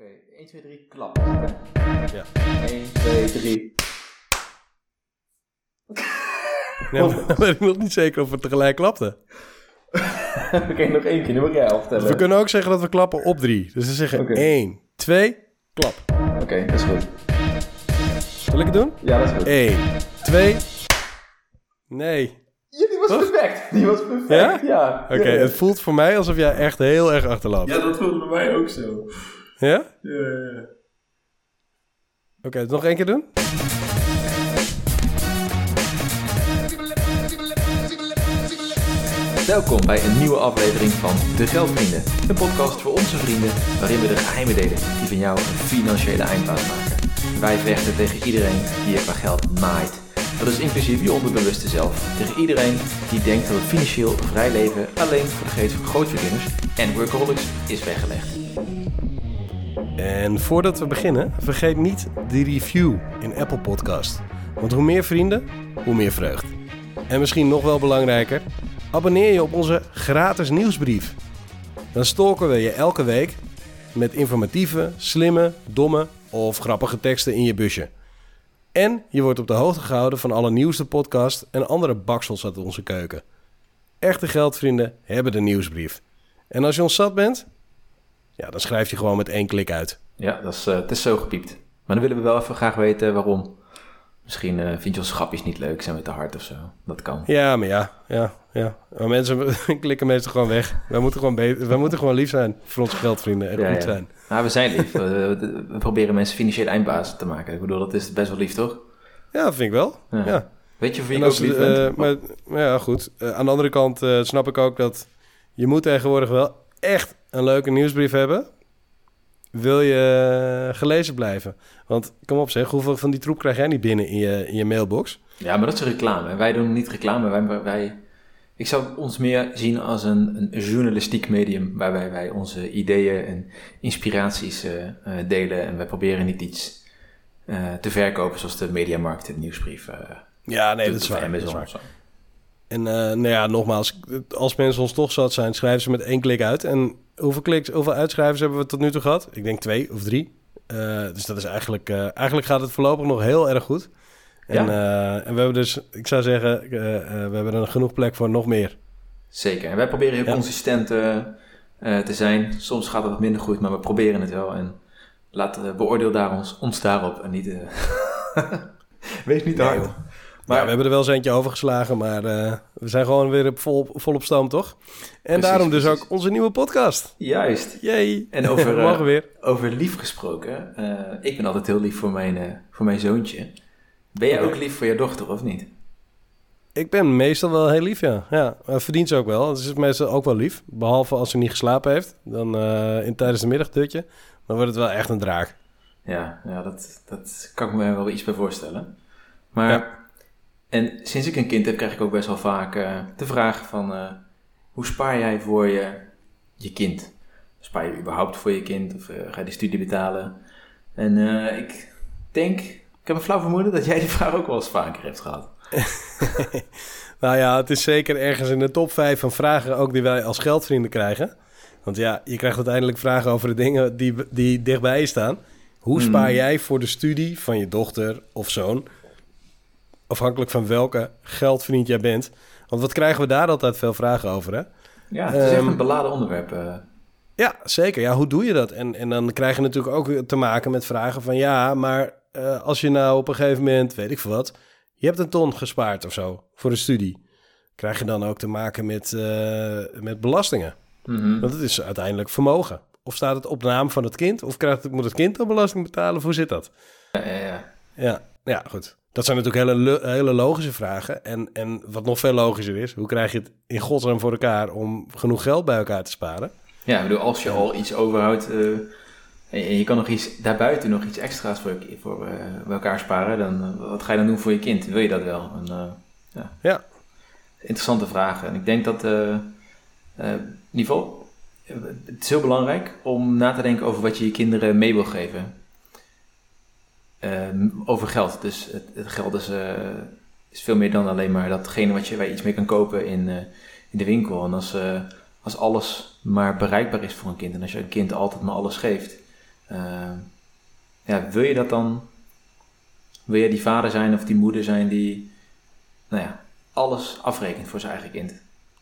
Oké, 1, 2, 3, klap. Ja. 1, 2, 3. Nee, maar dan ben ik nog niet zeker of we tegelijk klapten. Oké, nog één keer. Nu mag jij aftellen. we kunnen ook zeggen dat we klappen op drie. Dus we zeggen Oké. 1, 2, klap. Oké, dat is goed. Zal ik het doen? Ja, dat is goed. 1, 2. Nee. Ja, die was Toch? perfect. Die was perfect. Ja? Ja. Oké, ja, het voelt voor mij alsof jij echt heel erg achterloopt. Ja, dat voelde bij mij ook zo. Ja? Ja, ja, ja. Oké, nog één keer doen? Welkom bij een nieuwe aflevering van De Geldvrienden. Een podcast voor onze vrienden waarin we de geheimen delen die van jou een financiële eindbaas maken. Wij vechten tegen iedereen die je qua geld naait. Dat is inclusief je onderbewuste zelf. Tegen iedereen die denkt dat het financieel vrij leven alleen voor de geest van grootverdieners en workaholics is weggelegd. En voordat we beginnen, vergeet niet de review in Apple Podcast. Want hoe meer vrienden, hoe meer vreugd. En misschien nog wel belangrijker, abonneer je op onze gratis nieuwsbrief. Dan stalken we je elke week met informatieve, slimme, domme of grappige teksten in je busje. En je wordt op de hoogte gehouden van alle nieuwste podcast en andere baksels uit onze keuken. Echte geldvrienden hebben de nieuwsbrief. En als je ons zat bent, ja, dan schrijf je gewoon met één klik uit. Ja, dat is, eh, het is zo gepiept. Maar dan willen we wel even graag weten waarom. Misschien eh, vind je onze grapjes niet leuk, zijn we te hard of zo. Dat kan. Ja, maar ja, ja, ja. Maar mensen klikken meestal gewoon weg. Wij moeten gewoon, beter, wij moeten gewoon lief zijn voor onze geldvrienden en Ja, goed ja. zijn. Nou, we zijn lief. we, we proberen mensen financieel eindbaas te maken. Ik bedoel, dat is best wel lief, toch? Ja, dat vind ik wel. Ja. Ja. Weet je voor wie ik ook lief eh, maar, maar ja, goed. Aan de andere kant snap ik ook dat je moet tegenwoordig wel echt een leuke nieuwsbrief hebben. Wil je gelezen blijven? Want kom op zeg, hoeveel van die troep krijg jij niet binnen in je, in je mailbox? Ja, maar dat is reclame. Wij doen niet reclame. Wij, wij, ik zou ons meer zien als een, een journalistiek medium... waarbij wij onze ideeën en inspiraties eh, eh, delen. En wij proberen niet iets eh, te verkopen... zoals de mediamarkt en nieuwsbrief. Ja, nee, dat is waar. Dat is waar. En nou ja, nogmaals, als mensen ons toch zat zijn, schrijven ze met één klik uit. En hoeveel kliks, hoeveel uitschrijvers hebben we tot nu toe gehad? Ik denk twee of drie. Eh, dus dat is eigenlijk, eh, eigenlijk gaat het voorlopig nog heel erg goed. En, eh, en we hebben dus, ik zou zeggen, we hebben er genoeg plek voor nog meer. Zeker. En wij proberen heel Ja. consistent te zijn. Soms gaat het wat minder goed, maar we proberen het wel. En laat, beoordeel daar ons, ons daarop en niet... Wees niet te hard. Maar ja, we hebben er wel eens eentje overgeslagen, maar eh, we zijn gewoon weer op vol, vol op stoom, toch? En Precies, daarom dus precies. ook onze nieuwe podcast. Juist. Yay! En over, we eh, weer. Over lief gesproken. eh, ik ben altijd heel lief voor mijn, voor mijn zoontje. Ben jij ook lief voor je dochter, of niet? Ik ben meestal wel heel lief, ja. ja verdient ze ook wel. Het is meestal ook wel lief. Behalve als ze niet geslapen heeft. Dan in, tijdens de middagdutje. Dan wordt het wel echt een draak. Ja, ja dat, dat kan ik me wel iets bij voorstellen. Maar, Ja. En sinds ik een kind heb, krijg ik ook best wel vaak eh, de vraag van... eh, hoe spaar jij voor je, je kind? Spaar je überhaupt voor je kind? Of eh, ga je de studie betalen? En ik denk, ik heb een flauw vermoeden dat jij die vraag ook wel eens vaker hebt gehad. Nou ja, het is zeker ergens in de top 5 van vragen ook die wij als geldvrienden krijgen. Want ja, je krijgt uiteindelijk vragen over de dingen die, die dichtbij je staan. Hoe Hmm. spaar jij voor de studie van je dochter of zoon? Afhankelijk van welke geldvriend jij bent. Want wat krijgen we daar altijd veel vragen over, hè? Ja, het is echt Ehm, een beladen onderwerp. eh. Ja, zeker. Ja, hoe doe je dat? En, en dan krijg je natuurlijk ook te maken met vragen van... ja, maar eh, als je nou op een gegeven moment, weet ik veel wat... je hebt een ton gespaard of zo voor een studie... krijg je dan ook te maken met, eh, met belastingen. mhm. Want het is uiteindelijk vermogen. Of staat het op naam van het kind? Of krijgt moet het kind dan belasting betalen? Of hoe zit dat? Ja, ja, ja. Ja, ja goed. Dat zijn natuurlijk hele, hele logische vragen. En, en wat nog veel logischer is... hoe krijg je het in godsnaam voor elkaar... om genoeg geld bij elkaar te sparen? Ja, ik bedoel, als je al iets overhoudt eh, en je kan nog iets daarbuiten nog iets extra's voor, voor eh, bij elkaar sparen, dan eh, wat ga je dan doen voor je kind? Wil je dat wel? En, ja. Ja. Interessante vragen. En ik denk dat, eh, het is heel belangrijk om na te denken over wat je je kinderen mee wil geven. Ehm, over geld. Dus het, het geld is, eh, is veel meer dan alleen maar datgene wat je, waar je iets mee kan kopen in, eh, in de winkel. En als, eh, als alles maar bereikbaar is voor een kind en als je een kind altijd maar alles geeft, ja, wil je dat dan? Wil je die vader zijn of die moeder zijn die, nou ja, alles afrekent voor zijn eigen kind?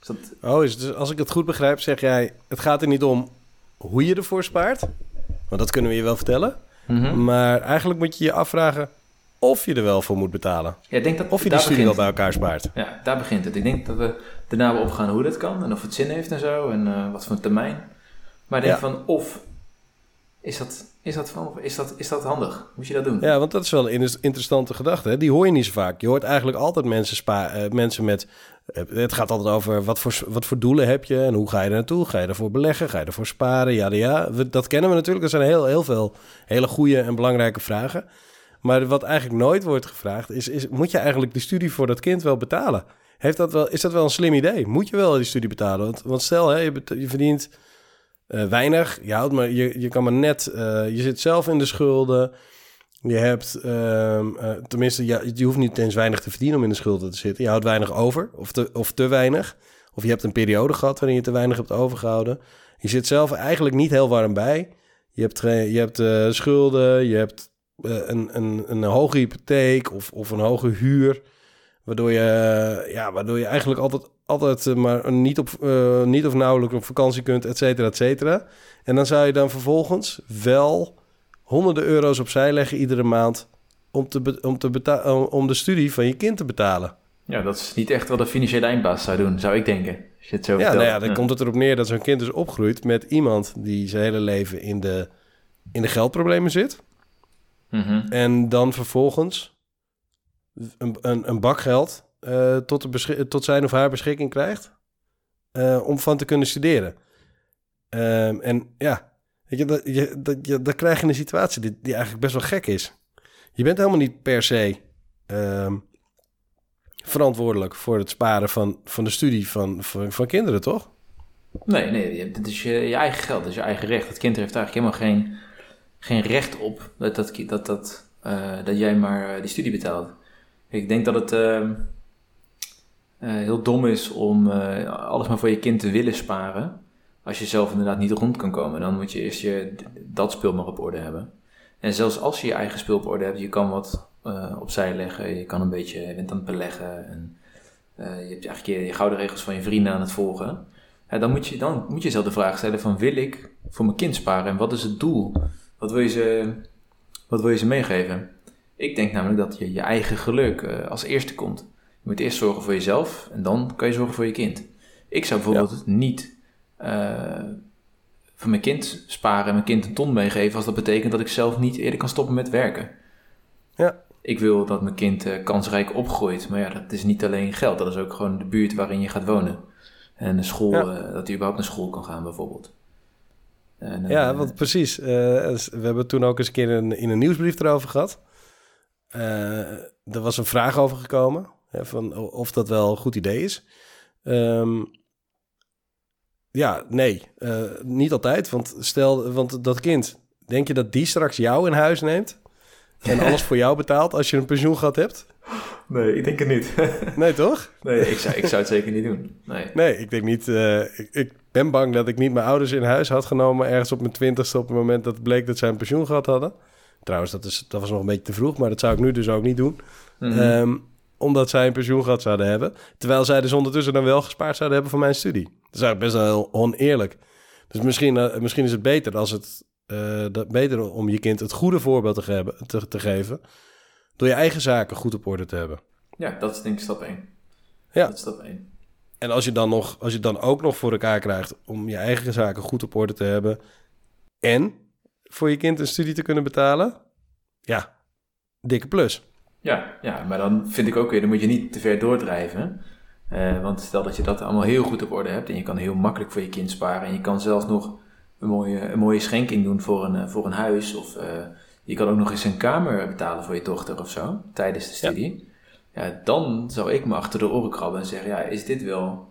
Is dat... Oh, is als ik het goed begrijp, zeg jij: het gaat er niet om hoe je ervoor spaart, want dat kunnen we je wel vertellen. Mhm. Maar eigenlijk moet je je afvragen of je er wel voor moet betalen. Ja, ik denk dat, of je die studie wel bij elkaar spaart. Ja, daar begint het. Ik denk dat we daarna wel opgaan hoe dat kan en of het zin heeft en zo en uh, wat voor termijn. Maar ik denk van of is dat, is, dat van, is, dat, is dat handig? Moet je dat doen? Ja, want dat is wel een interessante gedachte. Hè? Die hoor je niet zo vaak. Je hoort eigenlijk altijd mensen, spa, uh, mensen met... Uh, het gaat altijd over wat voor, wat voor doelen heb je en hoe ga je er naartoe? Ga je ervoor beleggen? Ga je ervoor sparen? Ja, ja. dat kennen we natuurlijk. Er zijn heel, heel veel hele goede en belangrijke vragen. Maar wat eigenlijk nooit wordt gevraagd is, is... Moet je eigenlijk die studie voor dat kind wel betalen? Heeft dat wel, is dat wel een slim idee? Moet je wel die studie betalen? Want, want stel, hè, je, je verdient uh, weinig. Je, maar, je, je kan maar net... Uh, je zit zelf in de schulden. Je hebt... Uh, tenminste, ja, je hoeft niet eens weinig te verdienen om in de schulden te zitten. Je houdt weinig over. Of te, of te weinig. Of je hebt een periode gehad waarin je te weinig hebt overgehouden. Je zit zelf eigenlijk niet heel warm bij. Je hebt, je hebt schulden. Je hebt een, een, een hoge hypotheek of, of een hoge huur. Waardoor je, ja, waardoor je eigenlijk altijd, altijd eh, maar niet, op, niet of nauwelijks op vakantie kunt, et cetera, et cetera. En dan zou je dan vervolgens wel honderden euro's opzij leggen iedere maand om, te om, te om de studie van je kind te betalen. Ja, dat is niet echt wat een financiële eindbaas zou doen, zou ik denken. Als je het zo ja, nou ja, dan komt het erop neer dat zo'n kind dus opgroeit met iemand die zijn hele leven in de, in de geldproblemen zit. Mm En dan vervolgens een, een, een bak geld uh, tot, de tot zijn of haar beschikking krijgt uh, om van te kunnen studeren. Um, en ja, weet je, dat, je, dat, je, dan krijg je een situatie die, die eigenlijk best wel gek is. Je bent helemaal niet per se um, verantwoordelijk voor het sparen van, van de studie van, van, van kinderen, toch? Nee, nee, het is je, eigen geld, dat is je eigen recht. Het kind heeft eigenlijk helemaal geen, geen recht op dat, dat, dat, dat, uh, dat jij maar die studie betaalt. Ik denk dat het uh, uh, heel dom is om alles maar voor je kind te willen sparen. Als je zelf inderdaad niet rond kan komen. Dan moet je eerst je, dat spul maar op orde hebben. En zelfs als je je eigen spul op orde hebt, je kan wat opzij leggen. Je kan een beetje, je bent aan het beleggen. En, je hebt eigenlijk je, je, gouden regels van je vrienden aan het volgen. dan, moet je, dan moet je zelf de vraag stellen van wil ik voor mijn kind sparen? En wat is het doel? Wat wil je ze, wat wil je ze meegeven? Ik denk namelijk dat je je eigen geluk uh, als eerste komt. Je moet eerst zorgen voor jezelf en dan kan je zorgen voor je kind. Ik zou bijvoorbeeld niet uh, voor mijn kind sparen en mijn kind een ton meegeven als dat betekent dat ik zelf niet eerder kan stoppen met werken. Ja. Ik wil dat mijn kind uh, kansrijk opgroeit, maar ja, dat is niet alleen geld, dat is ook gewoon de buurt waarin je gaat wonen. En de school, ja. dat hij überhaupt naar school kan gaan bijvoorbeeld. En, ja, want precies. we hebben toen ook eens een keer in, in een nieuwsbrief erover gehad. Er was een vraag over gekomen hè, van of dat wel een goed idee is. Um, ja, nee, uh, niet altijd. Want stel, want dat kind, denk je dat die straks jou in huis neemt en alles voor jou betaalt als je een pensioen gehad hebt? Nee, ik denk het niet. nee, toch? Nee, ik zou, ik zou het zeker niet doen. Nee, nee ik denk niet. Uh, ik, ik, ben bang dat ik niet mijn ouders in huis had genomen ergens op mijn twintigste op het moment dat bleek dat zij een pensioen gehad hadden. Trouwens, dat, is, dat was nog een beetje te vroeg, maar dat zou ik nu dus ook niet doen. Mhm. Ehm, omdat zij een pensioen gehad zouden hebben. Terwijl zij dus ondertussen dan wel gespaard zouden hebben voor mijn studie. Dat is eigenlijk best wel heel oneerlijk. Dus misschien, uh, misschien is het beter als het uh, dat, beter om je kind het goede voorbeeld te, hebben, te, te, geven. Door je eigen zaken goed op orde te hebben. Ja, dat is denk ik stap 1. Ja. Dat is stap 1. En als je dan nog, als je dan ook nog voor elkaar krijgt om je eigen zaken goed op orde te hebben. En voor je kind een studie te kunnen betalen, ja, dikke plus. Ja, ja, maar dan vind ik ook weer, dan moet je niet te ver doordrijven. Uh, want stel dat je dat allemaal heel goed op orde hebt en je kan heel makkelijk voor je kind sparen en je kan zelfs nog een mooie, een mooie schenking doen voor een, eh, voor een huis of uh, je kan ook nog eens een kamer betalen voor je dochter of zo tijdens de studie. Ja. ja, dan zou ik me achter de oren krabben en zeggen, ja, is dit wel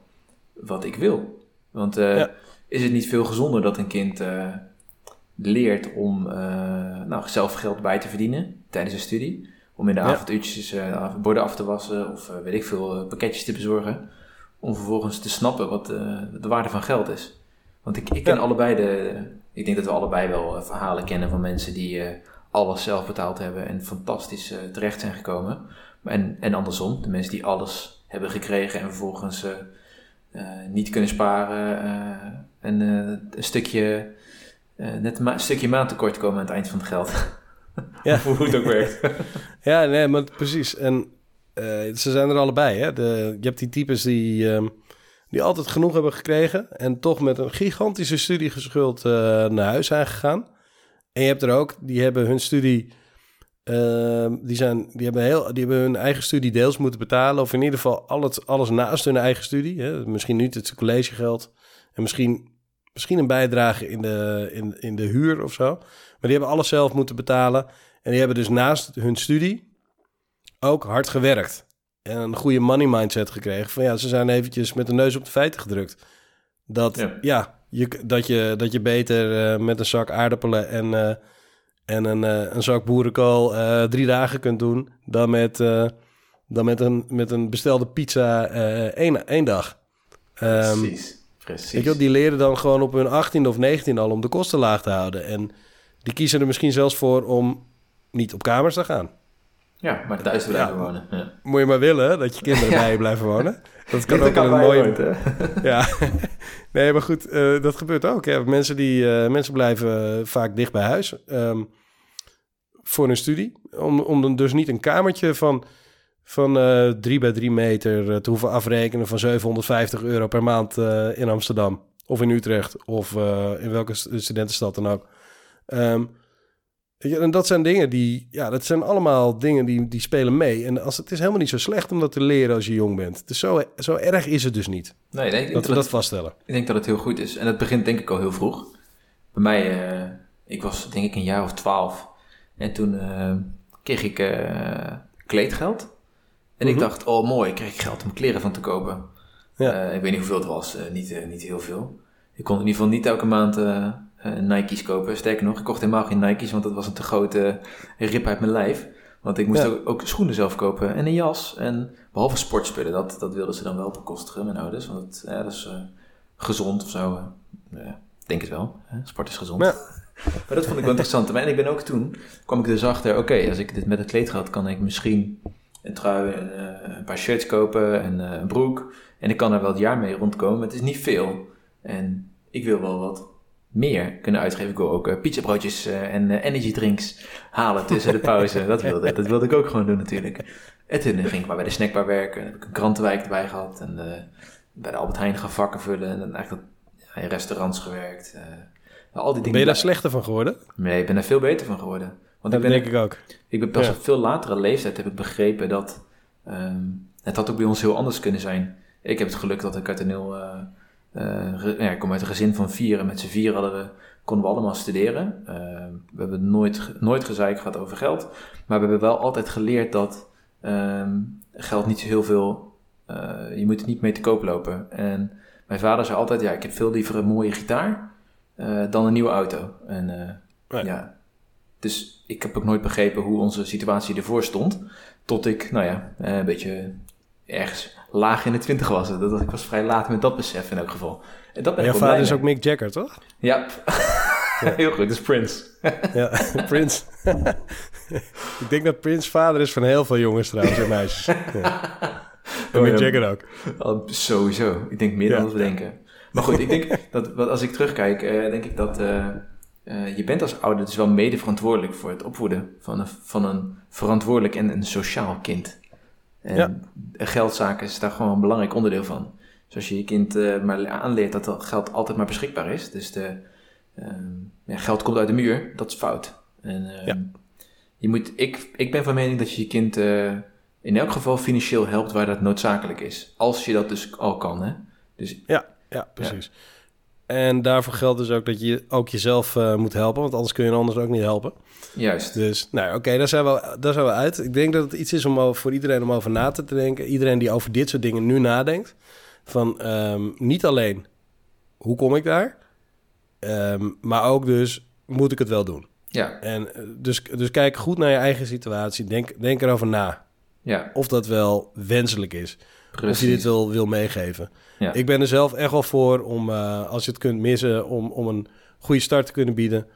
wat ik wil? Want uh, ja. is het niet veel gezonder dat een kind leert om nou, zelf geld bij te verdienen tijdens een studie. Om in de avonduurtjes uh, borden af te wassen of uh, weet ik veel pakketjes te bezorgen. Om vervolgens te snappen wat de waarde van geld is. Want ik, ik ken allebei de, ik denk dat we allebei wel eh, verhalen kennen van mensen die eh, alles zelf betaald hebben en fantastisch eh, terecht zijn gekomen. En, en andersom, de mensen die alles hebben gekregen en vervolgens eh, eh, niet kunnen sparen eh, en eh, een stukje, eh, net een stukje maandtekort komen aan het eind van het geld. Ja. Hoe het ook werkt. Ja, nee, maar precies. En eh, ze zijn er allebei. Hè? De, je hebt die types die, ehm, die altijd genoeg hebben gekregen... en toch met een gigantische studiegeschuld eh, naar huis zijn gegaan. En je hebt er ook, die hebben hun studie... ehm, die, zijn, die, hebben heel, die hebben hun eigen studie deels moeten betalen... of in ieder geval alles, alles naast hun eigen studie. Hè? Misschien niet het collegegeld... en misschien, misschien een bijdrage in de, in, in de huur of zo... Maar die hebben alles zelf moeten betalen. En die hebben dus naast hun studie ook hard gewerkt. En een goede money mindset gekregen. Van ja, ze zijn eventjes met de neus op de feiten gedrukt. Dat, ja. Ja. je, dat, je, dat je beter eh, met een zak aardappelen en, eh, en een, eh, een zak boerenkool drie dagen kunt doen... dan met, dan met, een, met een bestelde pizza één, één dag. Ehm, Precies. Precies. Weet je wel, die leren dan gewoon op hun 18 of 19 al om de kosten laag te houden. En die kiezen er misschien zelfs voor om niet op kamers te gaan. Ja, maar thuis te blijven Ja. wonen. Ja. Moet je maar willen dat je kinderen bij je blijven wonen. Dat kan ook wel een mooie... Ja, nee, maar goed, eh, dat gebeurt ook. Hè. Mensen, die, eh, mensen blijven vaak dicht bij huis ehm, voor hun studie. Om, om dan dus niet een kamertje van, van eh 3 bij 3 meter eh, te hoeven afrekenen van 750 euro per maand eh, in Amsterdam. Of in Utrecht, of eh, in welke st- studentenstad dan ook. Ehm, en dat zijn dingen die, ja, dat zijn allemaal dingen die, die spelen mee. En als, het is helemaal niet zo slecht om dat te leren als je jong bent. Dus zo, zo erg is het dus niet. Nee, nee, ik, denk Dat we dat, dat vaststellen. ik denk dat het heel goed is. En het begint denk ik al heel vroeg. Bij mij, eh, ik was denk ik een jaar of twaalf. En toen eh, kreeg ik eh, kleedgeld. En Mhm. ik dacht, oh mooi, ik krijg geld om kleren van te kopen. Ja. Ik weet niet hoeveel het was, niet, niet heel veel. Ik kon in ieder geval niet elke maand Nike's kopen. Sterker nog, ik kocht helemaal geen Nike's, want dat was een te grote rip uit mijn lijf. Want ik moest Ja. ook, ook schoenen zelf kopen en een jas. En behalve sportspullen, dat, dat wilden ze dan wel bekostigen, mijn ouders. Want het, ja, dat is eh, gezond of zo. eh. Denk het wel. Hè? Sport is gezond. Ja. Maar dat vond ik wel interessant. En ik ben ook toen, kwam ik dus achter, oké, als ik dit met het kleedgeld kan ik misschien een trui, en, eh, een paar shirts kopen en eh, een broek. En ik kan er wel het jaar mee rondkomen. Het is niet veel. En ik wil wel wat meer kunnen uitgeven. Ik wil ook uh, pizzabroodjes eh, en eh, energy drinks halen tussen de pauze. dat, wilde, dat wilde ik ook gewoon doen natuurlijk. En toen ging ik maar bij de snackbar werken. En heb ik een krantenwijk erbij gehad. En bij de Albert Heijn gaan vakken vullen. En dan eigenlijk ja, in restaurants gewerkt. al die dingen. Ben je daar slechter van geworden? Nee, ik ben er veel beter van geworden. Want Dat ik ben denk ik ook. ik ben pas Ja. op veel latere leeftijd heb ik begrepen dat ehm, het had ook bij ons heel anders kunnen zijn. Ik heb het geluk dat ik uit een heel, ja, ik kom uit een gezin van vier en met z'n vier hadden we, konden we allemaal studeren. Ehm, we hebben nooit, nooit gezeik gehad over geld, maar we hebben wel altijd geleerd dat ehm, geld niet zo heel veel, eh, je moet er niet mee te koop lopen. En mijn vader zei altijd, ja, ik heb veel liever een mooie gitaar eh, dan een nieuwe auto. En eh, Ja. ja, dus ik heb ook nooit begrepen hoe onze situatie ervoor stond. Tot ik, nou ja, eh, een beetje ergens laag in de twintig was. Dat, dat- ik was vrij laat met dat besef in elk geval. En dat Jouw vader is ook Mick Jagger, toch? Ja, heel goed. Dus Prince. Ja, Prince. ik denk dat Prince vader is van heel veel jongens trouwens en meisjes. Ja. En Mick ja. Jagger ook. Oh, sowieso. Ik denk meer Ja. dan we denken. Maar goed, ik denk dat wat- als ik terugkijk, eh, denk ik dat eh, eh, je bent als ouder dus wel mede verantwoordelijk voor het opvoeden van een, van een verantwoordelijk en een sociaal kind. En Ja. geldzaken is daar gewoon een belangrijk onderdeel van. Dus als je je kind eh, maar aanleert dat dat geld altijd maar beschikbaar is, dus de, ehm, ja, geld komt uit de muur, dat is fout. En ehm, Ja. je moet, ik, ik ben van mening dat je je kind eh, in elk geval financieel helpt waar dat noodzakelijk is. Als je dat dus al kan, hè. Dus Ja, precies. En daarvoor geldt dus ook dat je ook jezelf eh, moet helpen, want anders kun je een ander ook niet helpen. juist. Dus, nou oké, daar, zijn we, daar zijn we uit. Ik denk dat het iets is om over- voor iedereen om over na te denken. Iedereen die over dit soort dingen nu nadenkt. Van ehm, niet alleen, hoe kom ik daar? Ehm, maar ook dus, moet ik het wel doen? Ja, En eh, dus, dus kijk goed naar je eigen situatie. Denk, denk erover na. ja, Of dat wel wenselijk is. Precies. Of je dit wil, wil meegeven. Ja. Ik ben er zelf echt wel voor om, eh, als je het kunt missen, om, om een goede start te kunnen bieden.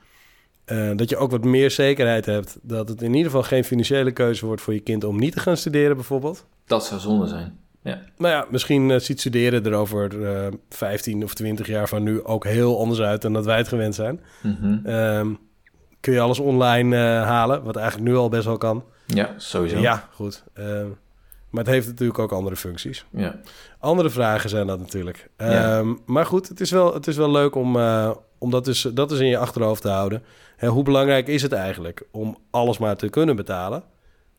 Eh, dat je ook wat meer zekerheid hebt dat het in ieder geval geen financiële keuze wordt voor je kind om niet te gaan studeren, bijvoorbeeld. Dat zou zonde zijn. Ja. Maar ja, misschien eh, ziet studeren er over eh 15 of 20 jaar van nu ook heel anders uit dan dat wij het gewend zijn. Mhm. Ehm, kun je alles online halen, wat eigenlijk nu al best wel kan. ja, sowieso. Ja, goed. Maar het heeft natuurlijk ook andere functies. Ja. Andere vragen zijn dat natuurlijk. Ja. Ehm, Maar goed, het is wel, het is wel leuk om, eh, om dat, dus, dat dus in je achterhoofd te houden. Hè, hoe belangrijk is het eigenlijk om alles maar te kunnen betalen?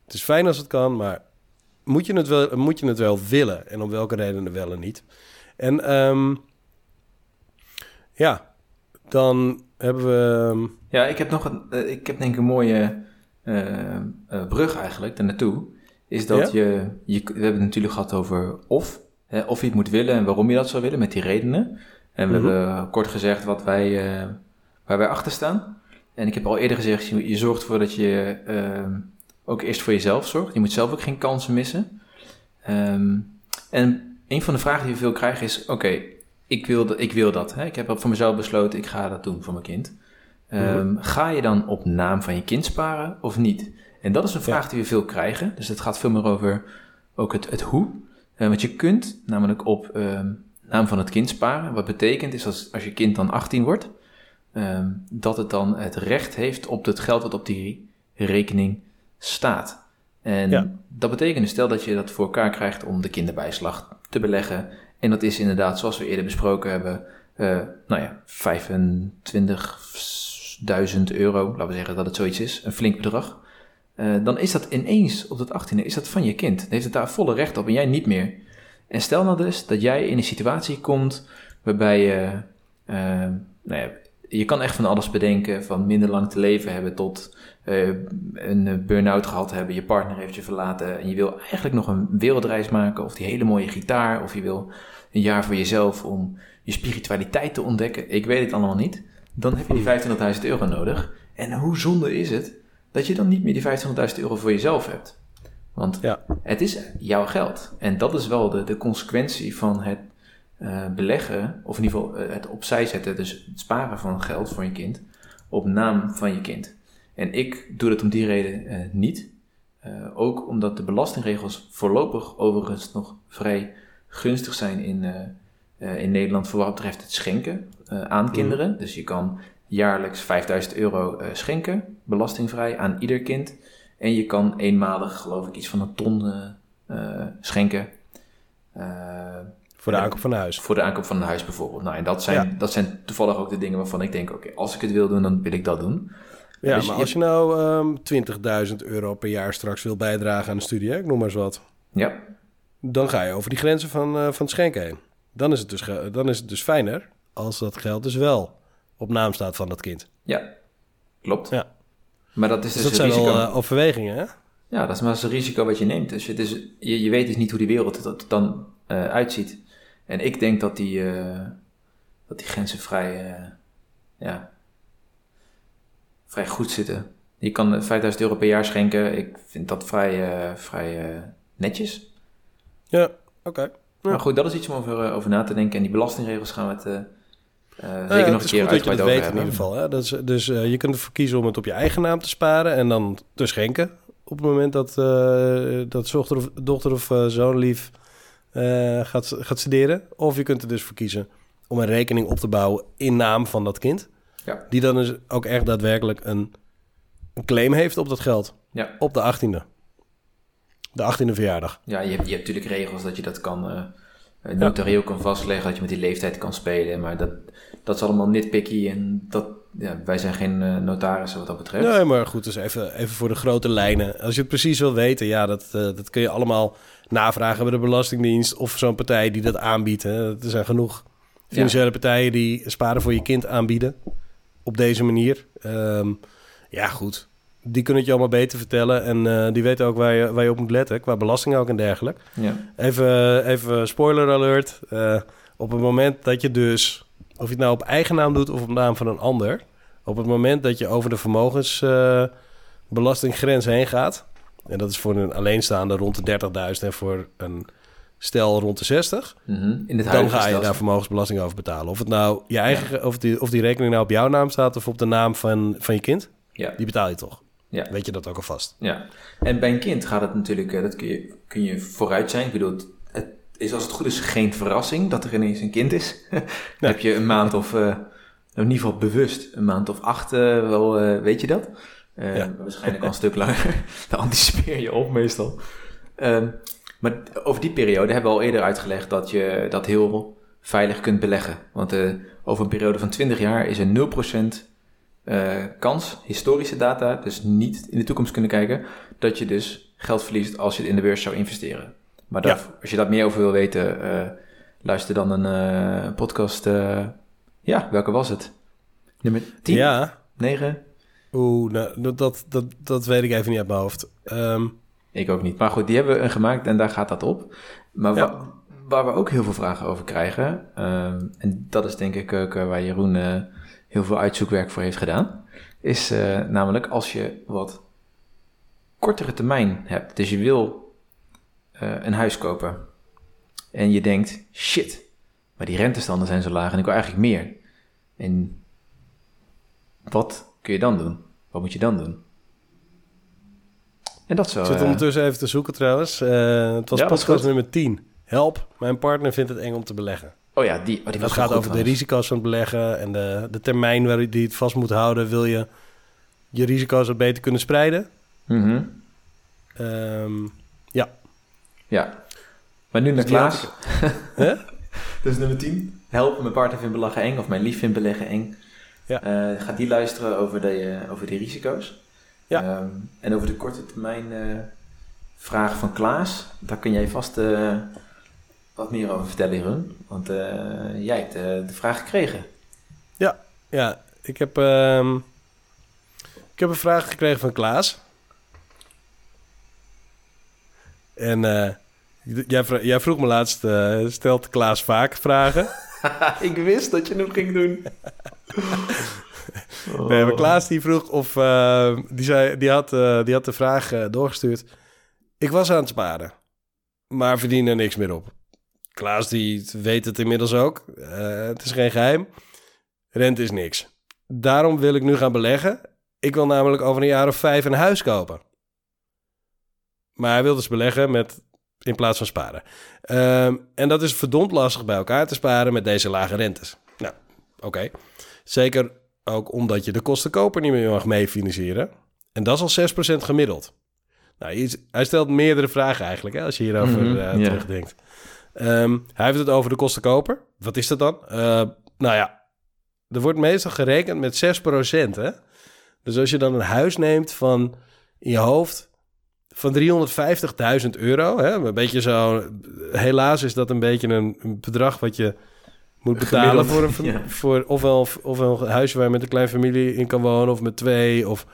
Het is fijn als het kan, maar moet je het wel, moet je het wel willen? En om welke redenen wel en niet? En ehm, ja, dan hebben we... ehm, Ja, ik heb nog een, eh, ik heb denk ik een mooie eh, brug eigenlijk daar naartoe. Is dat je, je, we hebben het natuurlijk gehad over of, hè, of je het moet willen en waarom je dat zou willen, met die redenen. En we Mhm. hebben kort gezegd wat wij, eh, waar wij achter staan. En ik heb al eerder gezegd, je, je zorgt ervoor dat je eh, ook eerst voor jezelf zorgt. Je moet zelf ook geen kansen missen. Ehm, en een van de vragen die we veel krijgen is, oké, ik, wil dat- ik wil dat. Hè? Ik heb voor mezelf besloten, ik ga dat doen voor mijn kind. Ehm, Ga je dan op naam van je kind sparen of niet? En dat is een vraag die we veel krijgen. Dus het gaat veel meer over ook het, het hoe. Eh, want je kunt namelijk op ehm, naam van het kind sparen. Wat betekent is als, als je kind dan 18 wordt, ehm, dat het dan het recht heeft op het geld wat op die rekening staat. En Ja. dat betekent dus stel dat je dat voor elkaar krijgt om de kinderbijslag te beleggen. En dat is inderdaad, zoals we eerder besproken hebben, eh, nou ja, 25.000 euro, laten we zeggen dat het zoiets is, een flink bedrag. Eh, dan is dat ineens op dat 18e, is dat van je kind. Dan heeft het daar volle recht op en jij niet meer. En stel nou dus dat jij in een situatie komt waarbij je, eh, nou ja, je kan echt van alles bedenken, van minder lang te leven hebben tot eh, een burn-out gehad hebben, je partner heeft je verlaten en je wil eigenlijk nog een wereldreis maken of die hele mooie gitaar of je wil een jaar voor jezelf om je spiritualiteit te ontdekken. Ik weet het allemaal niet. Dan heb je die 25.000 euro nodig. En hoe zonde is het dat je dan niet meer die 25.000 euro voor jezelf hebt? Want Ja. het is jouw geld. En dat is wel de, de consequentie van het eh, beleggen, of in ieder geval eh, het opzij zetten, dus het sparen van geld voor je kind, op naam van je kind. En ik doe dat om die reden eh, niet. Ook omdat de belastingregels voorlopig overigens nog vrij gunstig zijn in, in Nederland voor wat betreft het schenken aan kinderen. Dus je kan jaarlijks 5000 euro eh, schenken, belastingvrij, aan ieder kind. En je kan eenmalig, geloof ik, iets van een ton eh, eh, schenken. voor de aankoop van een huis. voor de aankoop van een huis bijvoorbeeld. Nou, en dat zijn, Ja. dat zijn toevallig ook de dingen waarvan ik denk, oké, als ik het wil doen, dan wil ik dat doen. Ja, Dus maar je- als je nou ehm 20.000 euro per jaar straks wil bijdragen aan een studie, hè, ik noem maar eens wat, Ja, dan ga je over die grenzen van, van het schenken heen. Dan is, het dus, dan is het dus fijner als dat geld dus wel op naam staat van dat kind. ja, klopt. Ja. Maar dat is Dus dus, dat zijn risico. wel eh, overwegingen, hè? Ja, dat is maar een risico wat je neemt. Dus het is, je, je weet dus niet hoe die wereld er dan eh, uitziet. En ik denk dat die, eh, dat die grenzen vrij, ja, vrij goed zitten. Je kan eh, 5000 euro per jaar schenken. Ik vind dat vrij, vrij netjes. Ja, oké. Ja. Maar goed, dat is iets om over, over na te denken. En die belastingregels gaan we het eh, zeker Nou ja, nog het een is keer goed dat je dat weet in ieder geval. Hè? Dat is, dus eh, je kunt ervoor kiezen om het op je eigen naam te sparen en dan te schenken. Op het moment dat, eh dat dochter of, dochter of zoon lief gaat, gaat studeren. Of je kunt er dus voor kiezen om een rekening op te bouwen in naam van dat kind. Ja. Die dan dus ook echt daadwerkelijk een, een claim heeft op dat geld. Ja. Op de 18e. De 18e verjaardag. Ja, je hebt, je hebt natuurlijk regels dat je dat kan eh eh, notarieel kan vastleggen, dat je met die leeftijd kan spelen. Maar dat, dat is allemaal nitpicky en dat, ja, wij zijn geen eh, notarissen wat dat betreft. Nee, maar goed, dus even, even voor de grote lijnen. Als je het precies wil weten, ja, dat, eh, dat kun je allemaal navragen bij de Belastingdienst of zo'n partij die dat aanbiedt. Hè. Er zijn genoeg financiële partijen die sparen voor je kind aanbieden op deze manier. Ehm, ja, goed. Die kunnen het je allemaal beter vertellen en eh, die weten ook waar je, waar je op moet letten, qua belasting ook en dergelijke. Ja. Even, even spoiler alert. Eh, op het moment dat je dus, of je het nou op eigen naam doet of op naam van een ander, op het moment dat je over de vermogensbelastinggrens heen gaat, en dat is voor een alleenstaande rond de 30.000 en voor een stel rond de 60, Mhm. In het dan ga je daar vermogensbelasting over betalen. Of het nou je eigen, ge- of, die, of die rekening nou op jouw naam staat of op de naam van, van je kind, Ja. die betaal je toch. Ja. Weet je dat ook alvast? Ja, en bij een kind gaat het natuurlijk, eh, dat kun je, kun je vooruit zijn. Ik bedoel, het, het is als het goed is geen verrassing dat er ineens een kind is. Dan heb je een maand of, eh, in ieder geval bewust, een maand of acht eh, wel, weet je dat? Ja. Waarschijnlijk al een stuk langer. Dan anticipeer je op meestal. Ehm, maar over die periode hebben we al eerder uitgelegd dat je dat heel veilig kunt beleggen. Want over een periode van 20 jaar is er 0% eh, kans, historische data, dus niet in de toekomst kunnen kijken, dat je dus geld verliest als je het in de beurs zou investeren. Maar daar- als je daar meer over wil weten, eh, luister dan een eh, podcast. ja, welke was het? Nummer 10? Ja. 9? Oeh, nou, dat, dat, dat, dat weet ik even niet uit mijn hoofd. Ehm, Ik ook niet. Maar goed, die hebben we gemaakt en daar gaat dat op. Maar Ja. Wa- waar we ook heel veel vragen over krijgen, ehm, en dat is denk ik ook eh, waar Jeroen eh, heel veel uitzoekwerk voor heeft gedaan, is eh, namelijk als je wat kortere termijn hebt. Dus je wil een huis kopen en je denkt, shit, maar die rentestanden zijn zo laag en ik wil eigenlijk meer. En wat kun je dan doen? Wat moet je dan doen? En dat zo. ik zit ondertussen even te zoeken trouwens. Het was Ja, is podcast nummer 10. Help, mijn partner vindt het eng om te beleggen. Oh ja, die, oh, die Dat gaat over de risico's van het beleggen en de, de termijn waar die het vast moet houden. Wil je je risico's wat beter kunnen spreiden? Mhm. Ehm, Ja. Maar nu naar Dus had Klaas. Hè? dus nummer 10. Help, mijn partner vindt beleggen eng of mijn lief vindt beleggen eng. Ja. Eh, gaat die luisteren over, de, eh, over die risico's. Ja. Ehm, en over de korte termijn eh, vraag van Klaas. Daar kun jij vast wat meer over vertellen, Jeroen. Want eh, jij hebt eh, de vraag gekregen. ja, ik heb, ehm, ik heb een vraag gekregen van Klaas. En eh, jij, jij vroeg me laatst, stelt Klaas vaak vragen? ik wist dat je hem ging doen. Nee, maar Klaas die vroeg of... eh, die, zei, die, had, die had de vraag doorgestuurd. Ik was aan het sparen, maar verdien er niks meer op. Klaas die weet het inmiddels ook. Eh, het is geen geheim. Rente is niks. Daarom wil ik nu gaan beleggen. Ik wil namelijk over een jaar of vijf een huis kopen. Maar hij wil dus beleggen met, in plaats van sparen. Ehm, en dat is verdomd lastig bij elkaar te sparen met deze lage rentes. Nou, oké. Zeker ook omdat je de kosten koper niet meer mag meefinancieren. En dat is al 6% gemiddeld. Nou, hij stelt meerdere vragen eigenlijk, hè, als je hierover Mhm, eh, terugdenkt. Ehm, hij heeft het over de kosten koper. Wat is dat dan? Eh, nou ja, er wordt meestal gerekend met 6%. Hè? Dus als je dan een huis neemt van in je hoofd van 350.000 euro. Hè? Een beetje zo. Helaas is dat een beetje een, een bedrag wat je moet betalen Gemiddeld, voor, een, ja. voor ofwel, ofwel een huisje waar je met een kleine familie in kan wonen, of met twee. Of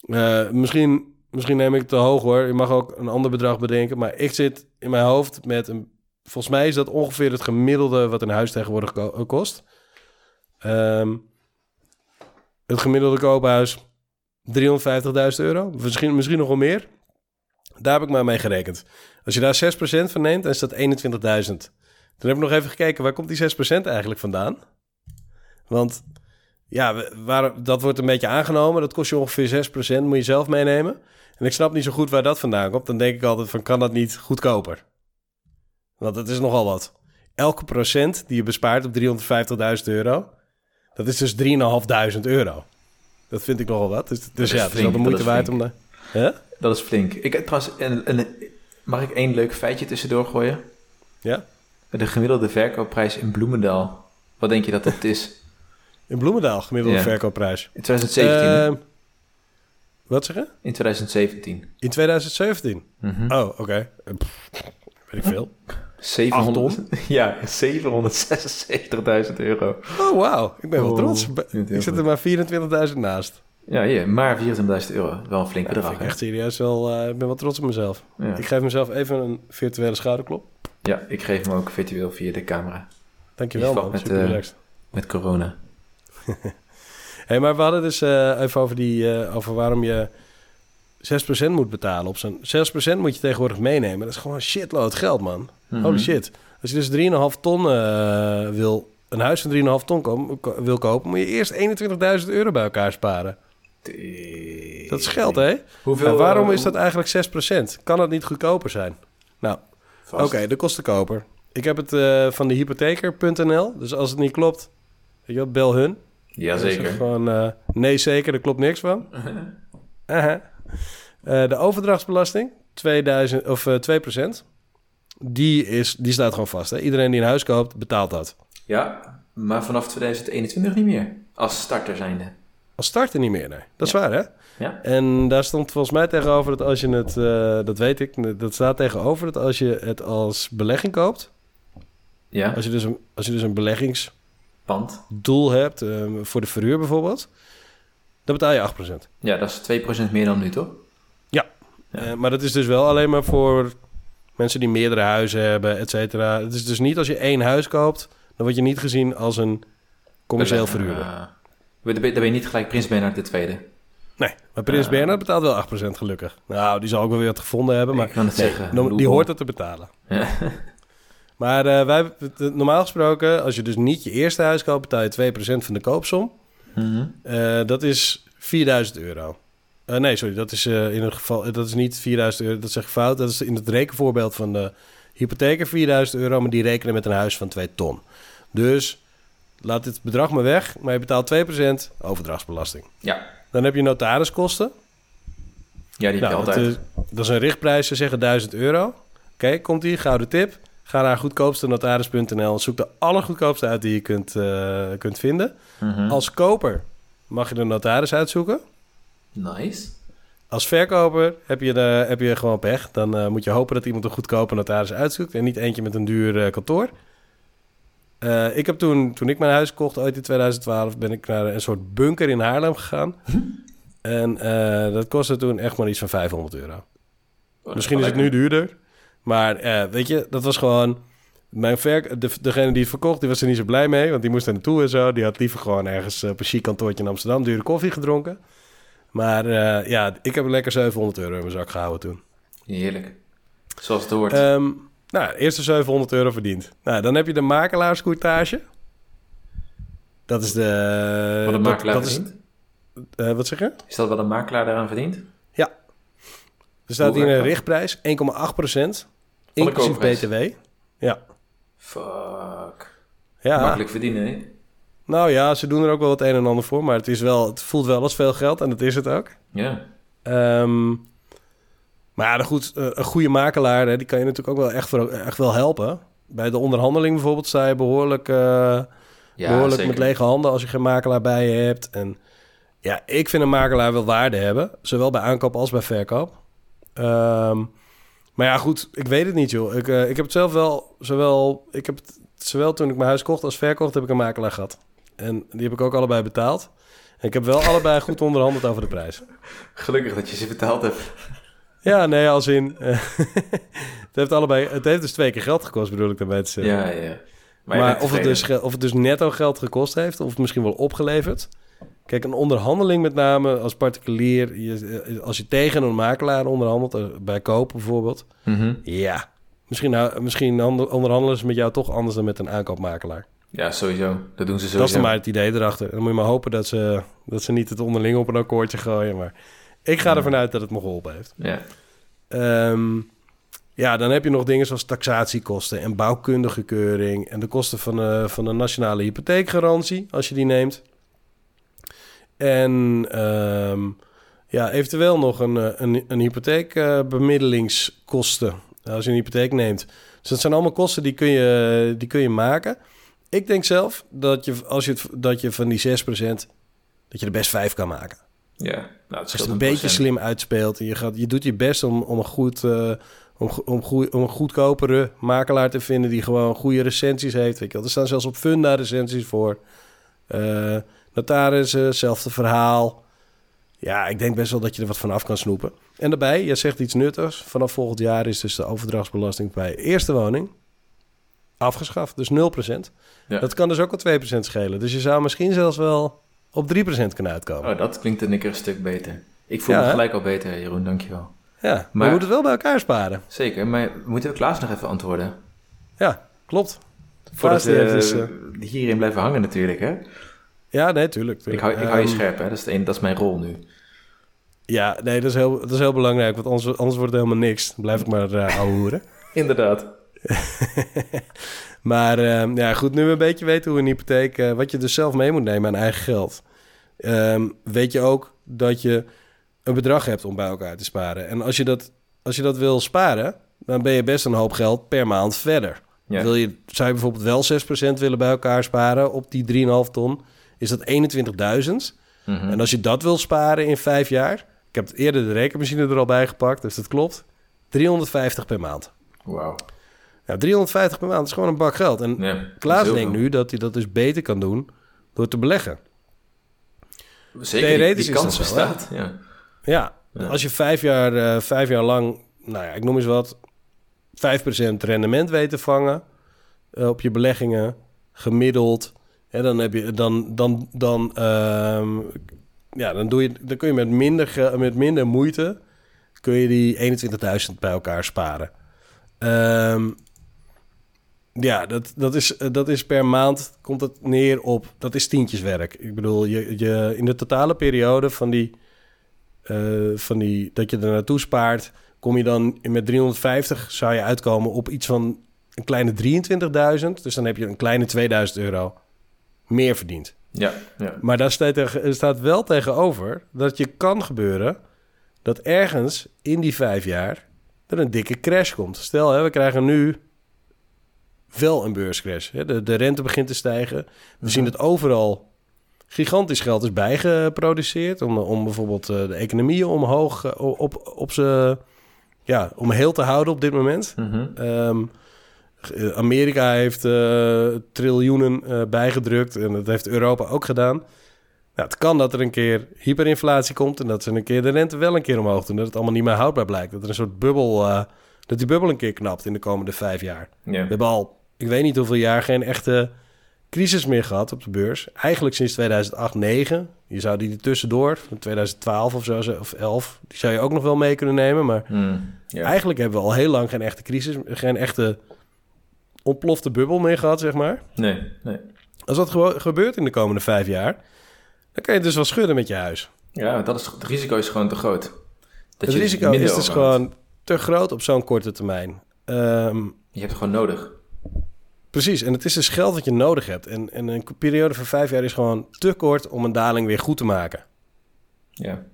eh, misschien, misschien neem ik het te hoog hoor. Je mag ook een ander bedrag bedenken. Maar ik zit in mijn hoofd met een. Volgens mij is dat ongeveer het gemiddelde wat een huis tegenwoordig ko- kost. Ehm, het gemiddelde koophuis 350.000 euro. Misschien, misschien nog wel meer. Daar heb ik maar mee gerekend. Als je daar 6% van neemt, dan is dat 21.000. Toen heb ik nog even gekeken, waar komt die 6% eigenlijk vandaan? Want ja, dat wordt een beetje aangenomen. Dat kost je ongeveer 6%, moet je zelf meenemen. En ik snap niet zo goed waar dat vandaan komt. Dan denk ik altijd van, kan dat niet goedkoper? Want het is nogal wat. Elke procent die je bespaart op 350.000 euro... dat is dus 3.500 euro. Dat vind ik nogal wat. Dus, dus is ja, het is wel de dat moeite waard om... De, Hè? Dat is flink. Ik trouwens, en, en, mag ik één leuk feitje tussendoor gooien? Ja? De gemiddelde verkoopprijs in Bloemendaal. Wat denk je dat dat is? In Bloemendaal, gemiddelde Ja. verkoopprijs. In 2017. hè? Ehm, wat zeg je? in 2017. In 2017. Mhm. Oh, oké. Weet ik veel. 700, ja, 776.000 euro. Oh, wauw. Ik ben wel Oh, trots. Ik zit er maar 24.000 naast. Ja, hier, maar 24.000 euro. Wel een flink Ja, bedrag. ik echt serieus wel... eh, ik ben wel trots op mezelf. Ja. Ik geef mezelf even een virtuele schouderklop. ja, ik geef hem ook virtueel via de camera. Dankjewel, man. met, Super eh. Met corona. hey, maar we hadden dus eh, even over, die, over waarom je 6% moet betalen op zijn... 6% moet je tegenwoordig meenemen. Dat is gewoon shitload geld, man. Mhm. Holy shit. Als je dus 3,5 ton eh, wil... Een huis van 3,5 ton ko- wil kopen... moet je eerst 21.000 euro bij elkaar sparen. Dat is geld, hè? Hoeveel, En waarom eh, is dat eigenlijk 6%? Kan het niet goedkoper zijn? Nou, oké, de kostenkoper. Ik heb het eh, van de hypotheker.nl. Dus als het niet klopt, weet je wat, bel hun. Jazeker. Gewoon, eh, nee, zeker, er klopt niks van. Aha. Eh, de overdrachtsbelasting, 2000, of, eh 2%. Die, is, die staat gewoon vast. Hè? Iedereen die een huis koopt, betaalt dat. Ja, maar vanaf 2021 niet meer. Als starter zijnde. Als starter niet meer, nee. Dat is waar, hè? Ja. En daar stond volgens mij tegenover dat als je het... eh, dat weet ik, dat staat tegenover dat als je het als belegging koopt... Ja, Als je dus een, als je dus een beleggingsdoel pand. hebt, eh, voor de verhuur bijvoorbeeld... dan betaal je 8%. Ja, dat is 2% meer dan nu, toch? Ja. Eh, maar dat is dus wel alleen maar voor mensen die meerdere huizen hebben, et cetera. Het is dus niet als je één huis koopt, dan word je niet gezien als een commercieel verhuurder. Uh, dan ben je niet gelijk Prins Bernhard de tweede. Nee, maar Prins Ah. Bernhard betaalt wel 8% gelukkig. Nou, die zal ook wel weer wat gevonden hebben, maar nee, zeggen. die hoort het te betalen. Ja. Maar eh, wij, normaal gesproken, als je dus niet je eerste huis koopt, betaal je 2% van de koopsom. Mhm. Eh, dat is 4000 euro. Eh, nee, sorry, dat is eh, in een geval, dat is niet 4000 euro, dat zeg ik fout. Dat is in het rekenvoorbeeld van de hypotheker 4000 euro, maar die rekenen met een huis van 2 ton. Dus laat dit bedrag maar weg, maar je betaalt 2% overdrachtsbelasting. ja. Dan heb je notariskosten. ja, die heb je Nou, dat, altijd. is, dat is een richtprijs, ze zeggen 1000 euro. Oké, komt die, gouden tip. Ga naar goedkoopste notaris.nl en zoek de allergoedkoopste uit die je kunt, eh, kunt vinden. Mhm. Als koper mag je de notaris uitzoeken. Nice. Als verkoper heb je, de, heb je gewoon pech. Dan eh, moet je hopen dat iemand een goedkope notaris uitzoekt... en niet eentje met een duur eh, kantoor. Ik heb toen, toen ik mijn huis kocht, ooit in 2012... ben ik naar een soort bunker in Haarlem gegaan. en eh, dat kostte toen echt maar iets van 500 euro. Oh, Misschien is het nu duurder. Maar eh, weet je, dat was gewoon... Mijn verk, de, degene die het verkocht, die was er niet zo blij mee. Want die moest er naartoe en zo. Die had liever gewoon ergens eh, op een chic kantoortje in Amsterdam... dure koffie gedronken. Maar eh, ja, ik heb lekker 700 euro in mijn zak gehouden toen. Heerlijk. Zoals het hoort. Ehm nou, eerste 700 euro verdiend. Nou, dan heb je de makelaarscourtage. Dat is de... wat een makelaar dat is, verdient. wat zeg je? Is dat wat een makelaar daaraan verdient? Er staat Hoe hier een richtprijs, 1,8 inclusief? BTW. Ja. Fuck. ja. Makkelijk verdienen, hè? Nou ja, ze doen er ook wel het een en ander voor, maar het, is wel, het voelt wel als veel geld en dat is het ook. Ja. Ehm, maar ja, goed, eh, een goede makelaar, hè, die kan je natuurlijk ook wel echt, voor, echt wel helpen. Bij de onderhandeling bijvoorbeeld sta je behoorlijk, eh, Ja, behoorlijk zeker. met lege handen als je geen makelaar bij je hebt. En ja, ik vind een makelaar wel waarde hebben, zowel bij aankoop als bij verkoop. Ehm, maar ja, goed, ik weet het niet, joh. Ik, eh, ik heb het zelf wel, zowel, ik heb het, zowel toen ik mijn huis kocht als verkocht, heb ik een makelaar gehad. En die heb ik ook allebei betaald. En ik heb wel allebei goed onderhandeld over de prijs. Gelukkig dat je ze betaald hebt. Ja, nee, als in... eh, het, heeft allebei, het heeft dus twee keer geld gekost, bedoel ik daarmee te zeggen. Ja, ja. Maar, bent of, het dus, of het dus netto geld gekost heeft, of misschien wel opgeleverd. Kijk, een onderhandeling met name als particulier... Je, als je tegen een makelaar onderhandelt, eh, bij kopen bijvoorbeeld... Mhm. Ja, misschien, nou- misschien onderhandelen ze met jou toch anders dan met een aankoopmakelaar. Ja, sowieso. Dat doen ze sowieso. Dat is dan maar het idee erachter. Dan moet je maar hopen dat ze, dat ze niet het onderling op een akkoordje gooien. Maar ik ga Ja. ervan uit dat het me geholpen heeft. Ja. Ehm, ja, dan heb je nog dingen zoals taxatiekosten en bouwkundige keuring... en de kosten van, de van de nationale hypotheekgarantie, als je die neemt. En ehm, ja, eventueel nog een, eh, een, een hypotheekbemiddelingskosten als je een hypotheek neemt. Dus dat zijn allemaal kosten die kun je, die kun je maken. Ik denk zelf dat je, als je, het, dat je van die 6%, dat je er best 5 kan maken. Ja. Nou, het Als je het een beetje slim uitspeelt en je, gaat, je doet je best om, om, een goed, eh, om, om, goe- om een goedkopere makelaar te vinden die gewoon goede recensies heeft. Weet je wel. Er staan zelfs op Funda recensies voor. Eh notarissen, hetzelfde verhaal. Ja, ik denk best wel dat je er wat van af kan snoepen. En daarbij, je zegt iets nuttigs. Vanaf volgend jaar is dus de overdrachtsbelasting bij eerste woning afgeschaft. Dus 0%. Ja. Dat kan dus ook al 2% schelen. Dus je zou misschien zelfs wel op 3% kunnen uitkomen. Oh, dat klinkt een keer een stuk beter. Ik voel Ja, me gelijk al beter, Jeroen, dankjewel. Ja, maar Maar- we moeten het wel bij elkaar sparen. Zeker, maar moeten we Klaas nog even antwoorden? Ja, klopt. Voordat we eh, hierin blijven hangen natuurlijk, hè? Ja, nee, tuurlijk. Ik hou, ik hou je Ehm, scherp, hè? Dat is, de dat is mijn rol nu. Ja, nee, dat is heel, dat is heel belangrijk, want anders, anders wordt het helemaal niks. Dan blijf ik maar uh, ouwehoeren. Inderdaad. maar ehm, ja, goed, nu we een beetje weten hoe een hypotheek... eh, wat je dus zelf mee moet nemen aan eigen geld... ehm, weet je ook dat je een bedrag hebt om bij elkaar te sparen. En als je dat, als je dat wil sparen, dan ben je best een hoop geld per maand verder. Ja. Wil je, zou je bijvoorbeeld wel 6% willen bij elkaar sparen op die 3,5 ton... is dat 21.000. Mhm. En als je dat wil sparen in vijf jaar... Ik heb eerder de rekenmachine er al bij gepakt, dus dat klopt. 350 per maand. Wauw. Ja, 350 per maand is gewoon een bak geld. En Ja, Klaas denkt nu dat hij dat dus beter kan doen door te beleggen. Zeker, die, Theoretisch die is kans dat bestaat. Ja. Ja, Ja. als je vijf jaar, eh, vijf jaar lang, nou ja, ik noem eens wat, 5% rendement weet te vangen eh, op je beleggingen, gemiddeld. Dan heb je dan, dan, dan, ehm, ja, dan, doe je, dan kun je met minder, met minder moeite kun je die 21.000 bij elkaar sparen. Ehm, ja, dat, dat, is, dat is per maand komt het neer op, dat is tientjeswerk. Ik bedoel, je, je, in de totale periode van die, eh, van die, dat je er naartoe spaart, kom je dan met 350, zou je uitkomen op iets van een kleine 23.000. Dus dan heb je een kleine 2000 euro meer verdiend. Ja, ja. Maar daar staat, er staat wel tegenover dat je kan gebeuren dat ergens in die vijf jaar er een dikke crash komt. Stel, hè, we krijgen nu wel een beurscrash. Hè. De, de rente begint te stijgen. We zien dat overal gigantisch geld is bijgeproduceerd om, om bijvoorbeeld eh, de economieën omhoog eh, op, op ze, ja, om heel te houden op dit moment. Mhm. Ehm, eh, Amerika heeft eh, triljoenen eh, bijgedrukt en dat heeft Europa ook gedaan. Nou, het kan dat er een keer hyperinflatie komt en dat ze een keer de rente wel een keer omhoog doen. Dat het allemaal niet meer houdbaar blijkt. Dat er een soort bubbel, eh, dat die bubbel een keer knapt in de komende vijf jaar. Ja. We hebben al, ik weet niet hoeveel jaar, geen echte crisis meer gehad op de beurs. Eigenlijk sinds 2008, 9. Je zou die er tussendoor, van 2012 of zo, of 11, die zou je ook nog wel mee kunnen nemen. Maar Mm, ja. Eigenlijk hebben we al heel lang geen echte crisis, geen echte ontplofte bubbel meer gehad, zeg maar. Nee, nee. Als dat gebeurt in de komende vijf jaar, dan kan je dus wel schudden met je huis. Ja, dat is, het risico is gewoon te groot. Dat het risico is dus gewoon te groot op zo'n korte termijn. Ehm, Je hebt het gewoon nodig. precies, en het is dus geld dat je nodig hebt. En, en een periode van vijf jaar is gewoon te kort om een daling weer goed te maken. Ja. En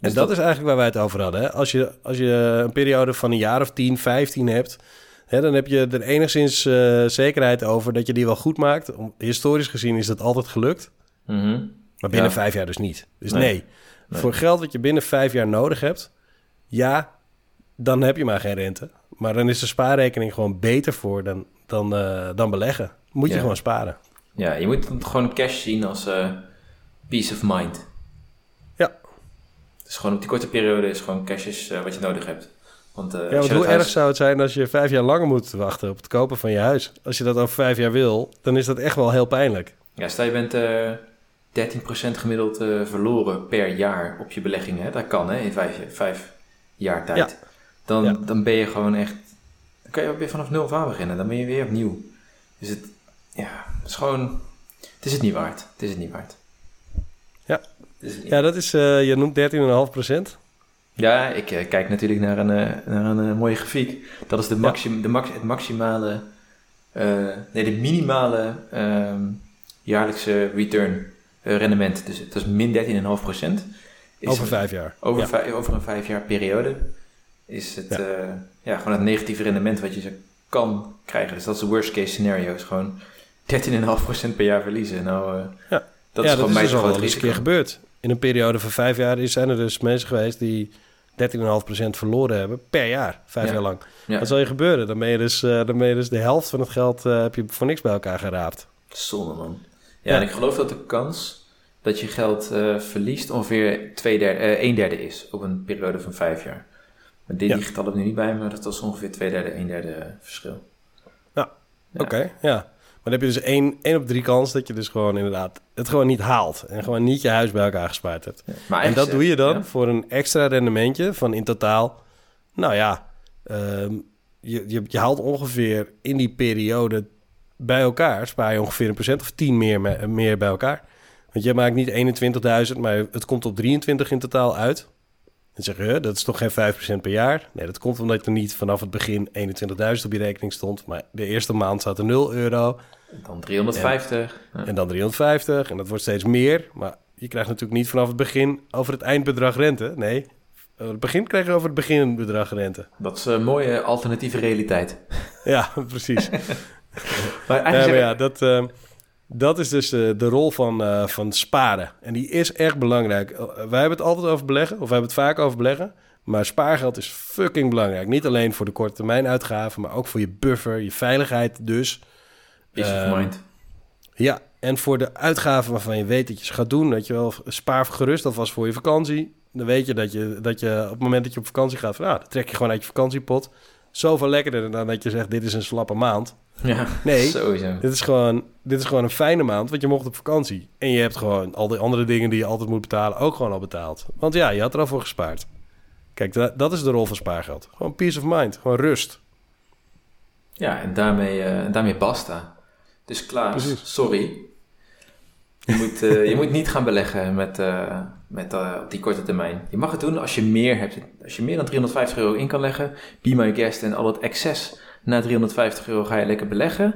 Dus dat, is eigenlijk waar wij het over hadden. Hè? Als, je, als je een periode van een jaar of 10, 15 hebt, dan heb je er enigszins eh, zekerheid over dat je die wel goed maakt. Om, historisch gezien is dat altijd gelukt, Mhm. maar binnen Ja. vijf jaar dus niet. Dus Nee. nee. Nee. voor geld dat je binnen vijf jaar nodig hebt, ja, dan heb je maar geen rente. Maar dan is de spaarrekening gewoon beter voor dan, dan, eh, dan beleggen. Moet je gewoon sparen. Ja, je moet het gewoon cash zien als eh, peace of mind. Ja. Dus gewoon op die korte periode is gewoon cash is wat je nodig hebt. Want, eh, Ja, want hoe erg huis- zou het zijn als je vijf jaar langer moet wachten op het kopen van je huis? Als je dat over vijf jaar wil, dan is dat echt wel heel pijnlijk. Ja, stel je bent eh 13% gemiddeld eh, verloren per jaar op je beleggingen. Hè? Dat kan hè, in vijf, vijf jaar tijd. Dan, Ja. dan ben je gewoon echt... Dan kan je weer vanaf nul aan beginnen. Dan ben je weer opnieuw. Dus het, ja, het is gewoon... Het is het niet waard. Het is het niet waard. Ja. Ja, dat is, eh, je noemt 13,5 procent. Ja, ik eh, kijk natuurlijk naar een, eh, naar een eh, mooie grafiek. Dat is de maxim, de max, het maximale, nee, de minimale ehm, jaarlijkse return rendement. Dus dat is min 13,5 procent. Over vijf jaar. Over, Ja. vij- over een vijf jaar periode is het Ja. ja. ja, gewoon het negatieve rendement wat je kan krijgen. Dus dat is de worst case scenario. Is gewoon 13,5% per jaar verliezen. Nou, Ja. dat ja, is gewoon dat is mij dus al eens een keer gebeurd. In een periode van vijf jaar is- zijn er dus mensen geweest die 13,5% verloren hebben per jaar. Vijf Ja. jaar lang. Ja. Wat zal je gebeuren? Dan ben je dus, dan ben je dus de helft van het geld eh, heb je voor niks bij elkaar geraapt. Zonde man. Ja, Ja. en ik geloof dat de kans dat je geld eh, verliest ongeveer twee derde, een derde is op een periode van vijf jaar. Maar dit getallen heb ik nu niet bij me, maar dat was ongeveer twee derde, een derde verschil. Ja. Oké, ja. Maar dan heb je dus één, één op drie kans dat je dus gewoon inderdaad het gewoon niet haalt. En gewoon niet je huis bij elkaar gespaard hebt. Maar en dat doe je dan ja. voor een extra rendementje van in totaal... Nou ja, ehm, je, je, je haalt ongeveer in die periode bij elkaar... spaar je ongeveer een procent of 10 meer, me- meer bij elkaar. Want je maakt niet 21.000, maar het komt op 23 in totaal uit. Dan zeg je, "Huh, dat is toch geen 5% per jaar? Nee, dat komt omdat er niet vanaf het begin 21.000 op je rekening stond. Maar de eerste maand staat er 0 euro Dan 350. Ja. en dan 350 en dat wordt steeds meer. Maar je krijgt natuurlijk niet vanaf het begin over het eindbedrag rente. Nee, over het begin krijg je over het beginbedrag rente. Dat is een mooie alternatieve realiteit. Ja, precies. Maar Ja, eigenlijk maar ja, dat, eh, dat is dus eh, de rol van, eh, van sparen. En die is echt belangrijk. Eh, wij hebben het altijd over beleggen, of we hebben het vaak over beleggen. Maar spaargeld is fucking belangrijk. Niet alleen voor de korte termijn uitgaven, maar ook voor je buffer, je veiligheid dus. Peace of Ehm, mind. Ja, en voor de uitgaven waarvan je weet dat je ze gaat doen, dat je wel spaar gerust alvast voor je vakantie. Dan weet je dat je, dat je op het moment dat je op vakantie gaat, van, ah, dan trek je gewoon uit je vakantiepot. Zoveel lekkerder dan dat je zegt, dit is een slappe maand. Ja, Nee. sowieso. Dit is, gewoon, dit is gewoon een fijne maand, want je mocht op vakantie. En je hebt gewoon al die andere dingen die je altijd moet betalen ook gewoon al betaald. Want ja, je had er al voor gespaard. Kijk, da- dat is de rol van spaargeld. Gewoon peace of mind, gewoon rust. Ja, en daarmee, eh, en daarmee basta. Dus Klaas, Precies. sorry. Je moet, eh, je moet niet gaan beleggen met, eh, met eh, op die korte termijn. Je mag het doen als je meer hebt. Als je meer dan 350 euro in kan leggen, be my guest en al het excess na 350 euro ga je lekker beleggen.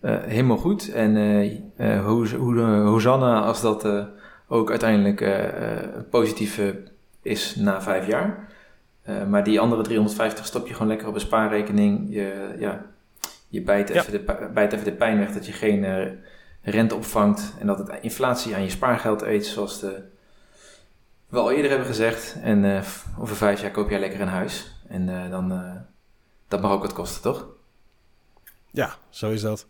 Eh, helemaal goed. En eh eh, eh, Hosanna als dat ook uiteindelijk positief is na vijf jaar. Maar die andere 350 stop je gewoon lekker op een spaarrekening. Je, ja, je bijt, Ja. even de, bijt even de pijn weg dat je geen rente opvangt. En dat het inflatie aan je spaargeld eet, zoals de, we al eerder hebben gezegd. En over vijf jaar koop jij lekker een huis. En dan, dat mag ook wat kosten, toch? Ja, zo is dat.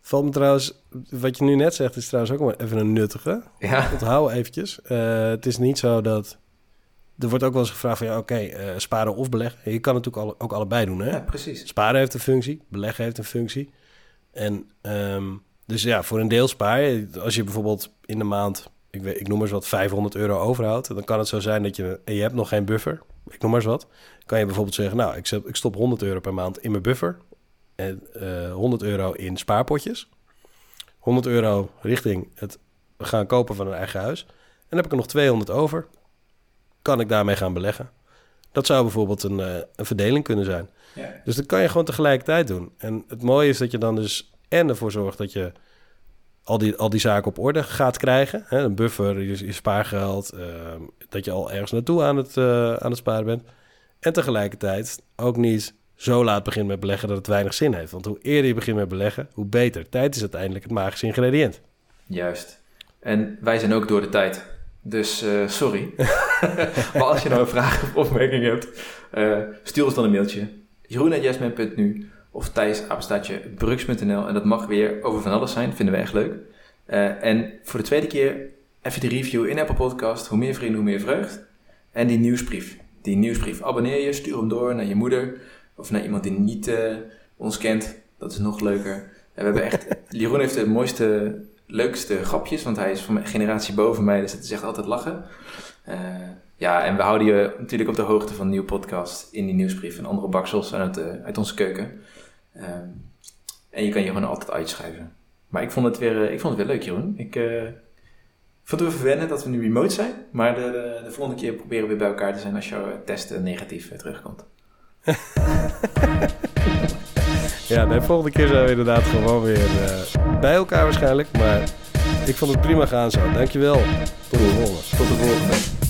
Valt me trouwens, wat je nu net zegt, is trouwens ook wel even een nuttige. Ja. Onthoud eventjes. Eh, het is niet zo dat... Er wordt ook wel eens gevraagd van, ja, oké, eh, sparen of beleggen. Je kan natuurlijk alle- ook allebei doen, hè? ja, precies. Sparen heeft een functie, beleggen heeft een functie. En ehm, dus ja, voor een deel spaar je. Als je bijvoorbeeld in de maand, ik, weet, ik noem maar eens wat, 500 euro overhoudt, dan kan het zo zijn dat je, en je hebt nog geen buffer, ik noem maar eens wat, kan je bijvoorbeeld zeggen, nou, ik, zet, ik stop 100 euro per maand in mijn buffer en eh 100 euro in spaarpotjes. 100 euro richting het gaan kopen van een eigen huis. En dan heb ik er nog 200 over. Kan ik daarmee gaan beleggen? Dat zou bijvoorbeeld een, eh, een verdeling kunnen zijn. Ja. Dus dat kan je gewoon tegelijkertijd doen. En het mooie is dat je dan dus en ervoor zorgt dat je al die, al die zaken op orde gaat krijgen. Hè? Een buffer, je, je spaargeld, ehm, dat je al ergens naartoe aan het, eh, aan het sparen bent. En tegelijkertijd ook niet zo laat begint met beleggen dat het weinig zin heeft. Want hoe eerder je begint met beleggen, hoe beter. Tijd is uiteindelijk het magische ingrediënt. Juist. En wij zijn ook door de tijd. Dus eh, sorry. maar als je nou een vraag of opmerking hebt, eh, stuur ons dan een mailtje. jeroen.jasmin.nu of Thijs, apenstaatje, brux.nl. En dat mag weer over van alles zijn, vinden we echt leuk. En voor de tweede keer even die review in Apple Podcast. Hoe meer vrienden, hoe meer vreugd. En die nieuwsbrief. Die nieuwsbrief. Abonneer je, stuur hem door naar je moeder. Of naar iemand die niet eh, ons kent. Dat is nog leuker. En we hebben echt... Jeroen heeft de mooiste, leukste grapjes. Want hij is van mijn generatie boven mij. Dus het is echt altijd lachen. Eh, ja, en we houden je natuurlijk op de hoogte van een nieuwe podcast. In die nieuwsbrief. En andere baksels uit, eh, uit onze keuken. Ehm, en je kan je gewoon altijd uitschrijven. Maar ik vond het weer, ik vond het weer leuk, Jeroen. Ik... vond het even wennen dat we nu remote zijn. Maar de, de volgende keer proberen we weer bij elkaar te zijn als jouw test eh, negatief eh, terugkomt. Ja, de volgende keer zijn we inderdaad gewoon weer eh, bij elkaar waarschijnlijk. Maar ik vond het prima gaan zo. Dankjewel. Tot de volgende. Tot de volgende.